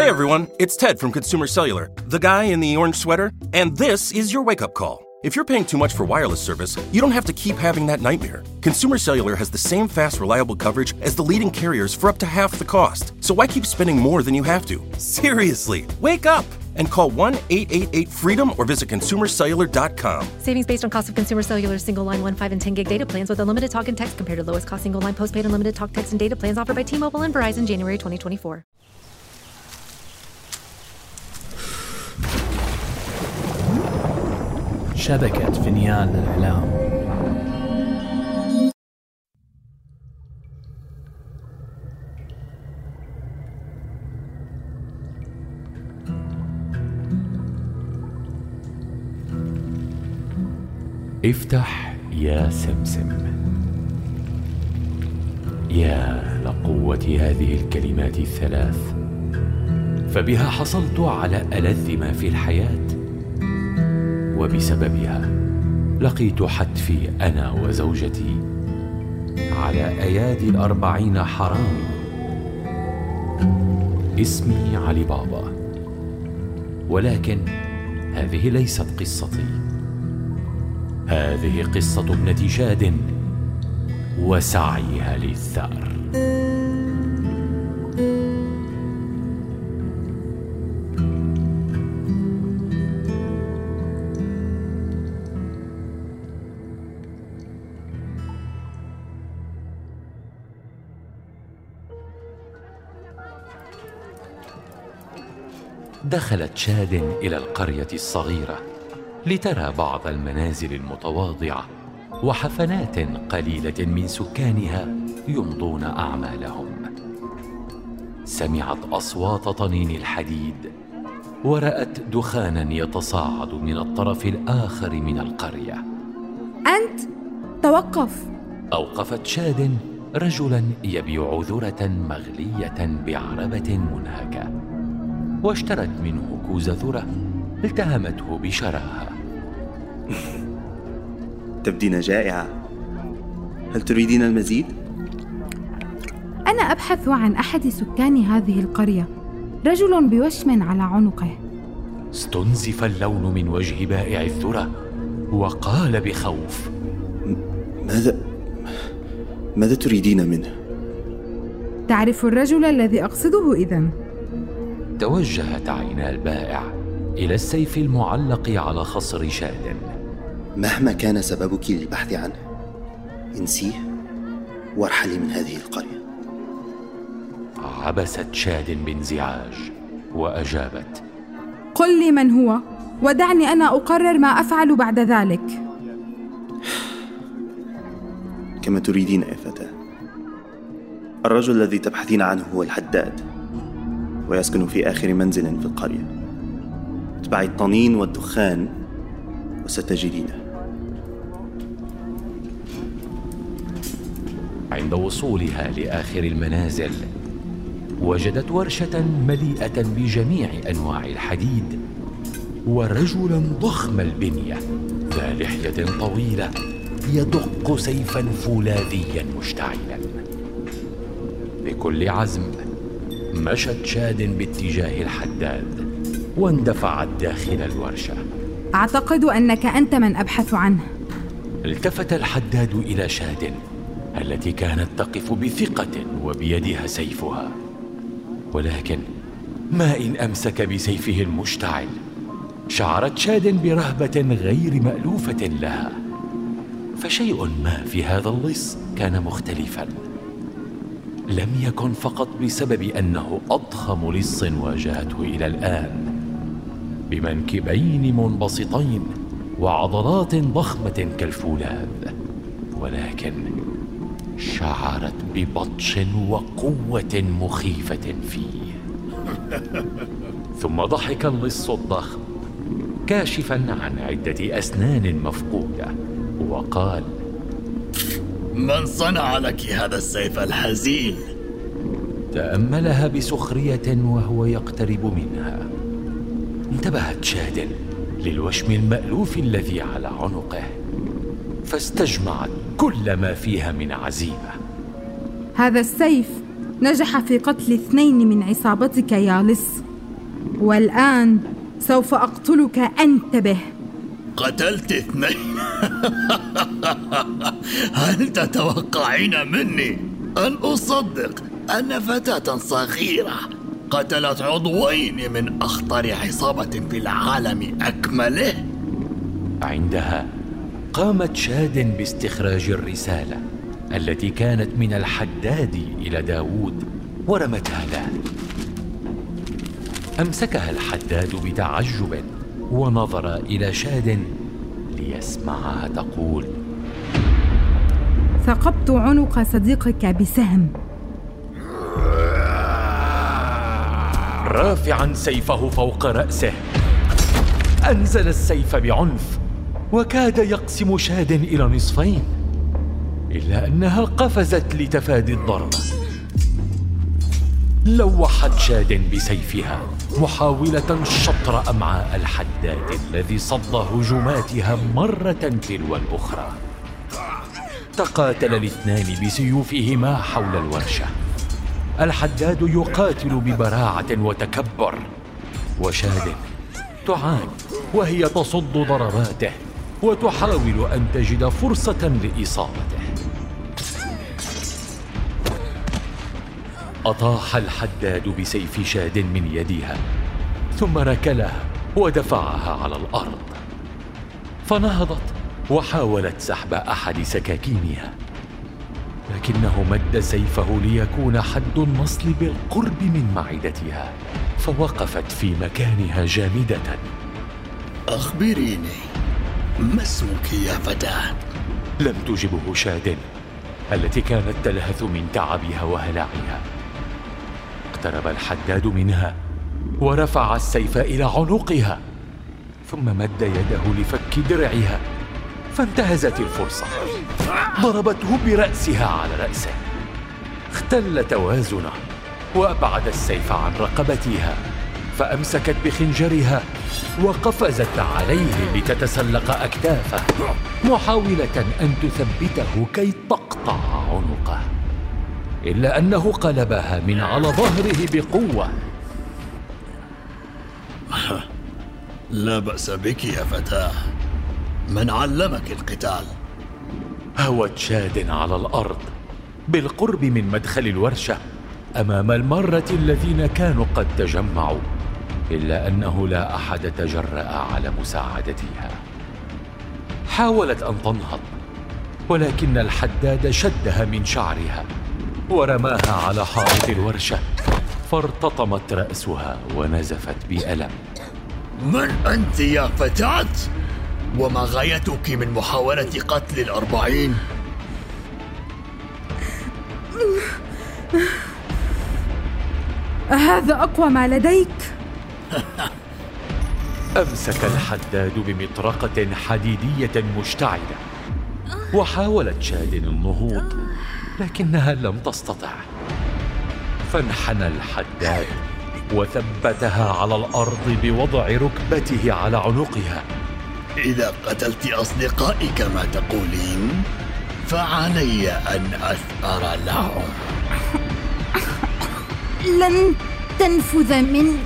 Hey everyone, it's Ted from Consumer Cellular, the guy in the orange sweater, and this is your wake up call. If you're paying too much for wireless service, you don't have to keep having that nightmare. Consumer Cellular has the same fast, reliable coverage as the leading carriers for up to half the cost. So why keep spending more than you have to? Seriously, wake up and call 1 888 freedom or visit consumercellular.com. Savings based on cost of consumer cellular single line 1, 5, and 10 gig data plans with unlimited talk and text compared to lowest cost single line postpaid unlimited talk, text, and data plans offered by T Mobile and Verizon January 2024. شبكة فينيان للإعلام. افتح يا سمسم. يا لقوة هذه الكلمات الثلاث فبها حصلت على ألذ ما في الحياة. وبسببها لقيت حتفي أنا وزوجتي على أيادي الأربعين حرامي اسمي علي بابا. ولكن هذه ليست قصتي. هذه قصة ابنة شاد وسعيها للثأر. دخلت شاد إلى القرية الصغيرة لترى بعض المنازل المتواضعة وحفنات قليلة من سكانها يمضون أعمالهم. سمعت أصوات طنين الحديد ورأت دخانا يتصاعد من الطرف الآخر من القرية. أنت توقف. أوقفت شاد رجلا يبيع ذرة مغلية بعربة منهكة. واشترت منه كوز ذرة التهمته بشراهة. تبدين جائعة. هل تريدين المزيد؟ أنا أبحث عن أحد سكان هذه القرية. رجل بوشم على عنقه. استنزف اللون من وجه بائع الذرة وقال بخوف. ماذا؟ ماذا تريدين منه؟ تعرف الرجل الذي أقصده إذن؟ توجهت عينا البائع إلى السيف المعلق على خصر شاد مهما كان سببك للبحث عنه انسيه وارحلي من هذه القرية. عبست شاد بانزعاج وأجابت. قل لي من هو ودعني أنا أقرر ما أفعل بعد ذلك. كما تريدين يا فتاة. الرجل الذي تبحثين عنه هو الحداد. ويسكن في آخر منزل في القرية. اتبعي الطنين والدخان وستجدينه. عند وصولها لآخر المنازل وجدت ورشة مليئة بجميع أنواع الحديد ورجلا ضخم البنية. ذا لحية طويلة يدق سيفا فولاذيا مشتعلا. بكل عزم مشت شاد باتجاه الحداد واندفعت داخل الورشة. أعتقد أنك أنت من أبحث عنه. التفت الحداد إلى شاد التي كانت تقف بثقة وبيدها سيفها. ولكن ما إن أمسك بسيفه المشتعل شعرت شاد برهبة غير مألوفة لها. فشيء ما في هذا اللص كان مختلفا. لم يكن فقط بسبب أنه أضخم لص واجهته إلى الآن بمنكبين منبسطين وعضلات ضخمة كالفولاذ ولكن شعرت ببطش وقوة مخيفة فيه. ثم ضحك اللص الضخم كاشفا عن عدة أسنان مفقودة وقال من صنع لك هذا السيف الحزين؟ تأملها بسخرية وهو يقترب منها. انتبهت شاد للوشم المألوف الذي على عنقه. فاستجمعت كل ما فيها من عزيمة. هذا السيف نجح في قتل اثنين من عصابتك يا لص. والآن سوف أقتلك انتبه قتلت اثنين. هل تتوقعين مني. أن أصدق أن فتاة صغيرة قتلت عضوين من أخطر عصابة في العالم أكمله؟ عندها قامت شاد باستخراج الرسالة التي كانت من الحداد إلى داوود ورمتها له أمسكها الحداد بتعجب ونظر إلى شاد ليسمعها تقول. ثقبت عنق صديقك بسهم. رافعا سيفه فوق رأسه. أنزل السيف بعنف وكاد يقسم شاد إلى نصفين إلا أنها قفزت لتفادي الضربة. لوحت شاد بسيفها محاولة شطر أمعاء الحداد الذي صد هجماتها مرة تلو الأخرى تقاتل الاثنان بسيوفهما حول الورشة. الحداد يقاتل ببراعة وتكبر. وشاد تعاني وهي تصد ضرباته وتحاول أن تجد فرصة لإصابته. أطاح الحداد بسيف شاد من يدها ثم ركلها ودفعها على الأرض. فنهضت وحاولت سحب أحد سكاكينها لكنه مد سيفه ليكون حد النصل بالقرب من معدتها فوقفت في مكانها جامدة. أخبريني ما اسمك يا فتاة؟ لم تجبه شاد التي كانت تلهث من تعبها وهلعها. اقترب الحداد منها ورفع السيف إلى عنقها ثم مد يده لفك درعها فانتهزت الفرصة. ضربته برأسها على رأسه. اختل توازنه وأبعد السيف عن رقبتها فأمسكت بخنجرها وقفزت عليه لتتسلق أكتافه محاولة أن تثبته كي تقطع عنقه. إلا أنه قلبها من على ظهره بقوة. لا بأس بك يا فتاة. من علمك القتال؟ هوت شاد على الأرض بالقرب من مدخل الورشة أمام المرة الذين كانوا قد تجمعوا إلا أنه لا أحد تجرأ على مساعدتها. حاولت أن تنهض ولكن الحداد شدها من شعرها. ورماها على حائط الورشة فارتطمت رأسها ونزفت بألم. من أنت يا فتاة؟ وما غايتك من محاولة قتل الأربعين؟ هذا أقوى ما لديك؟ أمسك الحداد بمطرقة حديدية مشتعلة وحاولت شاد النهوض. لكنها لم تستطع. فانحنى الحداد وثبتها على الأرض بوضع ركبته على عنقها. إذا قتلت اصدقائي كما تقولين؟ فعلي أن اثار لهم. لن تنفذ منك.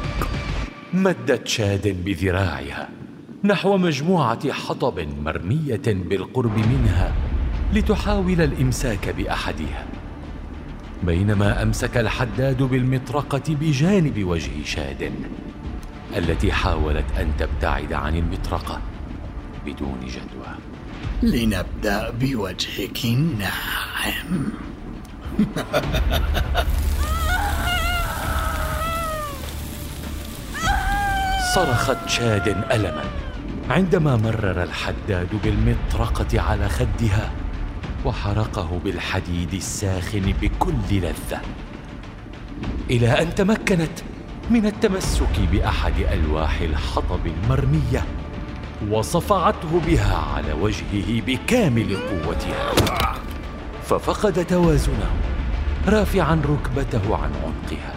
مدت شاد بذراعها نحو مجموعة حطب مرمية بالقرب منها. لتحاول الإمساك بأحدها بينما أمسك الحداد بالمطرقة بجانب وجه شاد التي حاولت أن تبتعد عن المطرقة بدون جدوى. لنبدأ بوجهك الناعم. صرخت شاد ألما عندما مرر الحداد بالمطرقة على خدها. وحرقه بالحديد الساخن بكل لذة إلى أن تمكنت من التمسك بأحد ألواح الحطب المرمية وصفعته بها على وجهه بكامل قوتها. ففقد توازنه رافعا ركبته عن عنقها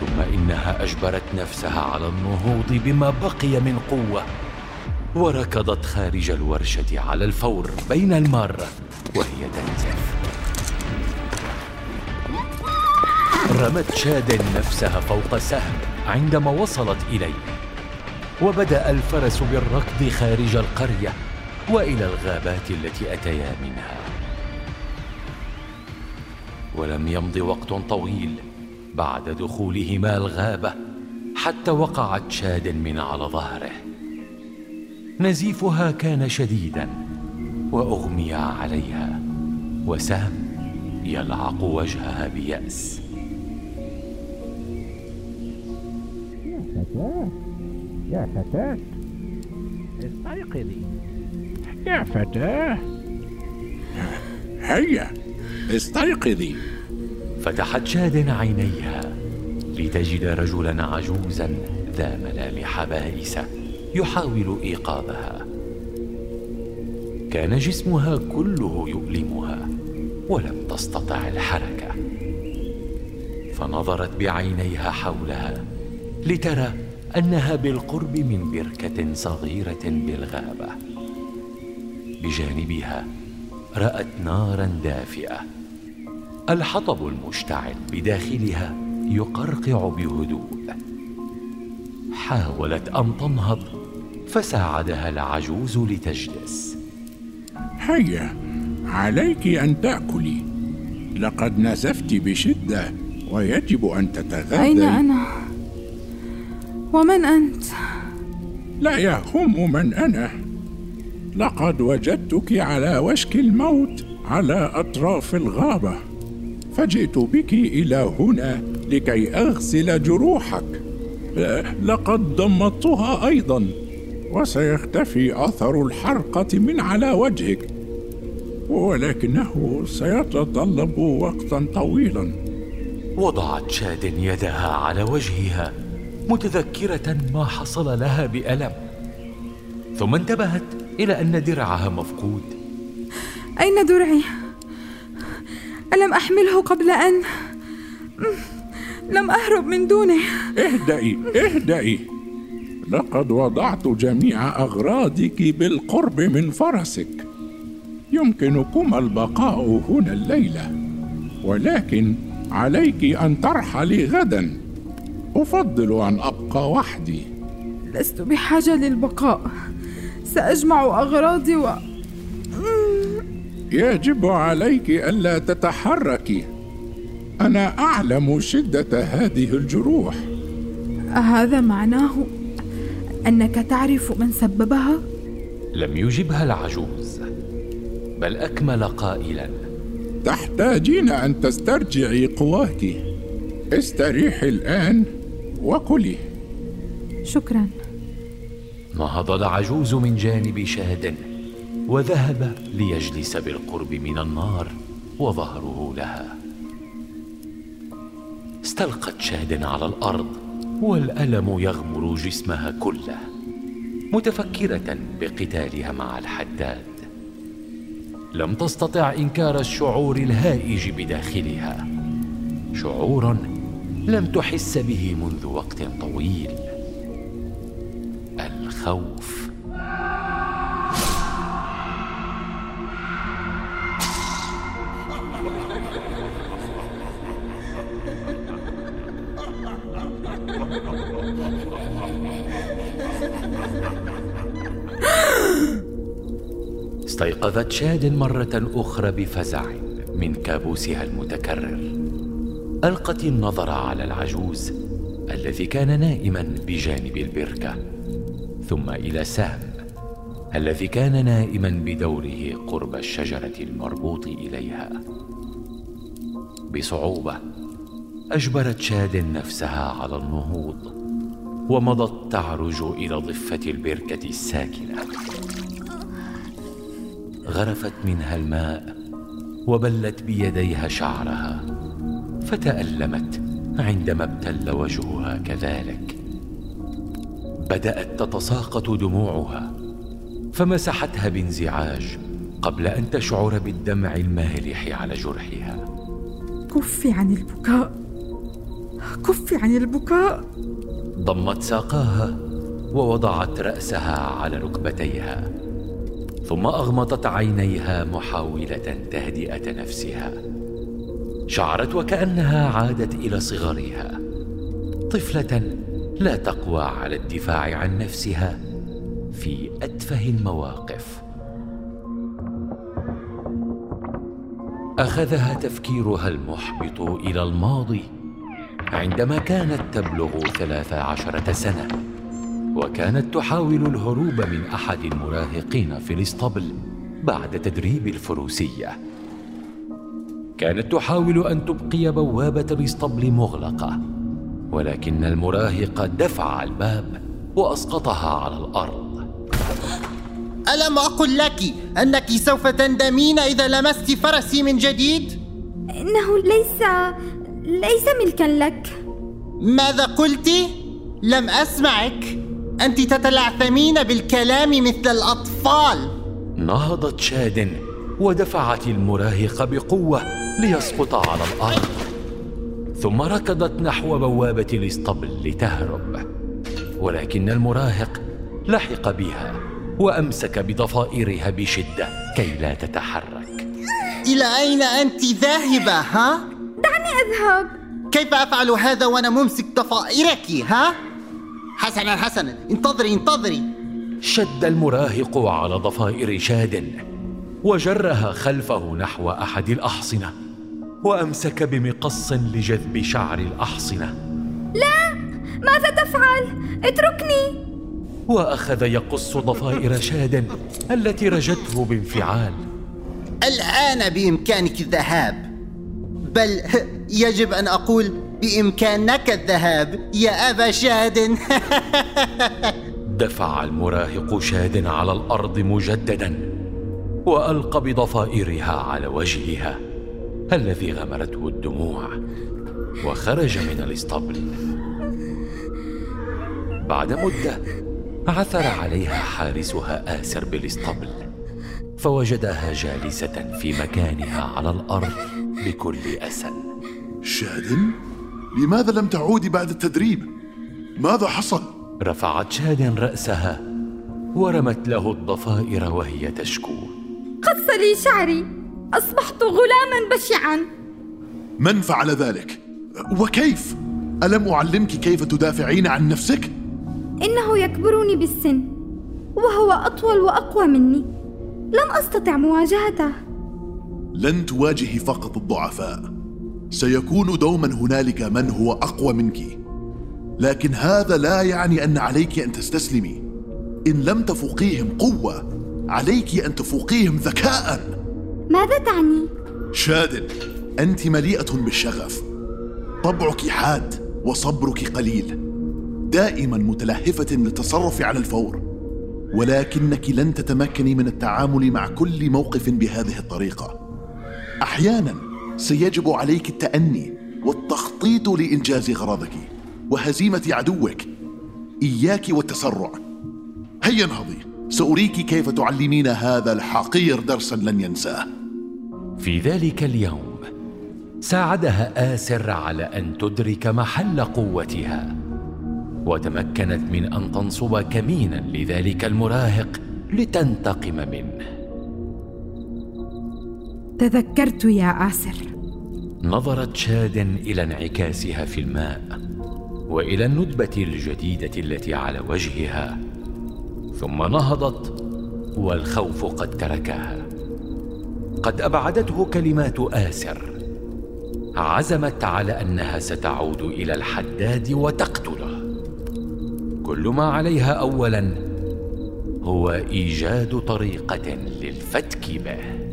ثم إنها أجبرت نفسها على النهوض بما بقي من قوة. وركضت خارج الورشة على الفور بين الماره وهي تنزف. رمت شاد نفسها فوق سهم عندما وصلت إليه. وبدأ الفرس بالركض خارج القرية وإلى الغابات التي أتيا منها. ولم يمض وقت طويل بعد دخولهما الغابة حتى وقعت شاد من على ظهره. نزيفها كان شديدا وأغمي عليها وسام يلعق وجهها بيأس. يا فتاة يا فتاة. استيقظي. يا فتاة. هيا استيقظي. فتحت شاد عينيها لتجد رجلا عجوزا ذا ملامح بائسة. يحاول إيقاظها. كان جسمها كله يؤلمها ولم تستطع الحركة. فنظرت بعينيها حولها لترى أنها بالقرب من بركة صغيرة بالغابة. بجانبها رأت نارا دافئة. الحطب المشتعل بداخلها يقرقع بهدوء. حاولت أن تنهض فساعدها العجوز لتجلس. هيا عليك أن تأكلي. لقد نزفت بشدة ويجب أن تتغذي. أين أنا؟ ومن أنت؟ لا يهم من أنا. لقد وجدتك على وشك الموت على أطراف الغابة. فجئت بك إلى هنا لكي أغسل جروحك. أه، لقد ضمدتها أيضا. وسيختفي اثر الحرقة من على وجهك. ولكنه سيتطلب وقتا طويلا. وضعت شاد يدها على وجهها متذكرة ما حصل لها بألم. ثم انتبهت إلى أن درعها مفقود. أين درعي؟ ألم أحمله قبل أن؟ لم أهرب من دونه. اهدئي اهدئي لقد وضعت جميع أغراضك بالقرب من فرسك. يمكنكما البقاء هنا الليلة ولكن عليك أن ترحلي غدا. أفضل أن أبقى وحدي. لست بحاجة للبقاء. سأجمع أغراضي و... يجب عليك ألا تتحركي. أنا أعلم شدة هذه الجروح. أهذا معناه أنك تعرف من سببها؟ لم يجبها العجوز بل أكمل قائلا. تحتاجين أن تسترجعي قواك استريحي الآن وكلي شكرا. نهض العجوز من جانب شاد وذهب ليجلس بالقرب من النار وظهره لها. استلقت شاد على الأرض والألم يغمر جسمها كله متفكرة بقتالها مع الحداد. لم تستطع إنكار الشعور الهائج بداخلها. شعور لم تحس به منذ وقت طويل. الخوف. استيقظت شاد مرة أخرى بفزع من كابوسها المتكرر. ألقت النظر على العجوز الذي كان نائما بجانب البركة ثم إلى سام الذي كان نائما بدوره قرب الشجرة المربوط إليها. بصعوبة أجبرت شاد نفسها على النهوض ومضت تعرج إلى ضفة البركة الساكنة. غرفت منها الماء وبلت بيديها شعرها فتألمت عندما ابتل وجهها كذلك. بدأت تتساقط دموعها فمسحتها بانزعاج قبل أن تشعر بالدمع المالح على جرحها. كفي عن البكاء كفي عن البكاء. ضمت ساقاها ووضعت رأسها على ركبتيها. ثم أغمضت عينيها محاولة تهدئة نفسها. شعرت وكأنها عادت إلى صغرها. طفلة لا تقوى على الدفاع عن نفسها في أتفه المواقف. أخذها تفكيرها المحبط إلى الماضي عندما كانت تبلغ ثلاث عشرة سنة. وكانت تحاول الهروب من أحد المراهقين في الإسطبل بعد تدريب الفروسية. كانت تحاول أن تبقي بوابة الإسطبل مغلقة ولكن المراهق دفع الباب وأسقطها على الأرض. ألم أقل لك أنك سوف تندمين إذا لمست فرسي من جديد؟ إنه ليس ليس ملكا لك. ماذا قلت؟ لم أسمعك. أنت تتلعثمين بالكلام مثل الأطفال. نهضت شاد ودفعت المراهق بقوة ليسقط على الأرض. ثم ركضت نحو بوابة الاسطبل لتهرب. ولكن المراهق لحق بها وأمسك بضفائرها بشدة كي لا تتحرك. إلى أين أنت ذاهبة ها؟ دعني أذهب. كيف أفعل هذا وأنا ممسك ضفائرك ها؟ حسنا حسنا. انتظري انتظري. شد المراهق على ضفائر شاد وجرها خلفه نحو أحد الأحصنة وأمسك بمقص لجذب شعر الأحصنة. لا! ماذا تفعل؟ اتركني! وأخذ يقص ضفائر شاد التي رجته بانفعال. الآن بإمكانك الذهاب بل يجب أن أقول بإمكانك الذهاب يا أبا شاد دفع المراهق شاد على الأرض مجددا والقى بضفائرها على وجهها الذي غمرته الدموع وخرج من الاسطبل. بعد مدة عثر عليها حارسها آسر بالاسطبل فوجدها جالسة في مكانها على الأرض بكل أسى. شادن؟ لماذا لم تعودي بعد التدريب؟ ماذا حصل؟ رفعت شادن رأسها ورمت له الضفائر وهي تشكو قص لي شعري أصبحت غلاما بشعا من فعل ذلك؟ وكيف؟ ألم أعلمك كيف تدافعين عن نفسك؟ إنه يكبرني بالسن وهو أطول وأقوى مني لن أستطع مواجهته لن تواجهي فقط الضعفاء سيكون دوما هنالك من هو أقوى منك. لكن هذا لا يعني أن عليك أن تستسلمي. إن لم تفوقيهم قوة عليك أن تفوقيهم ذكاء. ماذا تعني؟ شادن أنت مليئة بالشغف. طبعك حاد وصبرك قليل. دائما متلهفة للتصرف على الفور. ولكنك لن تتمكني من التعامل مع كل موقف بهذه الطريقة. أحيانا سيجب عليك التأني والتخطيط لإنجاز غرضك وهزيمة عدوك. إياك والتسرع. هيا انهضي. سأريك كيف تعلمين هذا الحقير درسا لن ينساه. في ذلك اليوم ساعدها آسر على أن تدرك محل قوتها. وتمكنت من أن تنصب كمينا لذلك المراهق لتنتقم منه. تذكرت يا آسر. نظرت شاد إلى انعكاسها في الماء وإلى الندبة الجديدة التي على وجهها ثم نهضت والخوف قد تركها. قد أبعدته كلمات آسر عزمت على أنها ستعود إلى الحداد وتقتله. كل ما عليها اولا هو إيجاد طريقة للفتك به.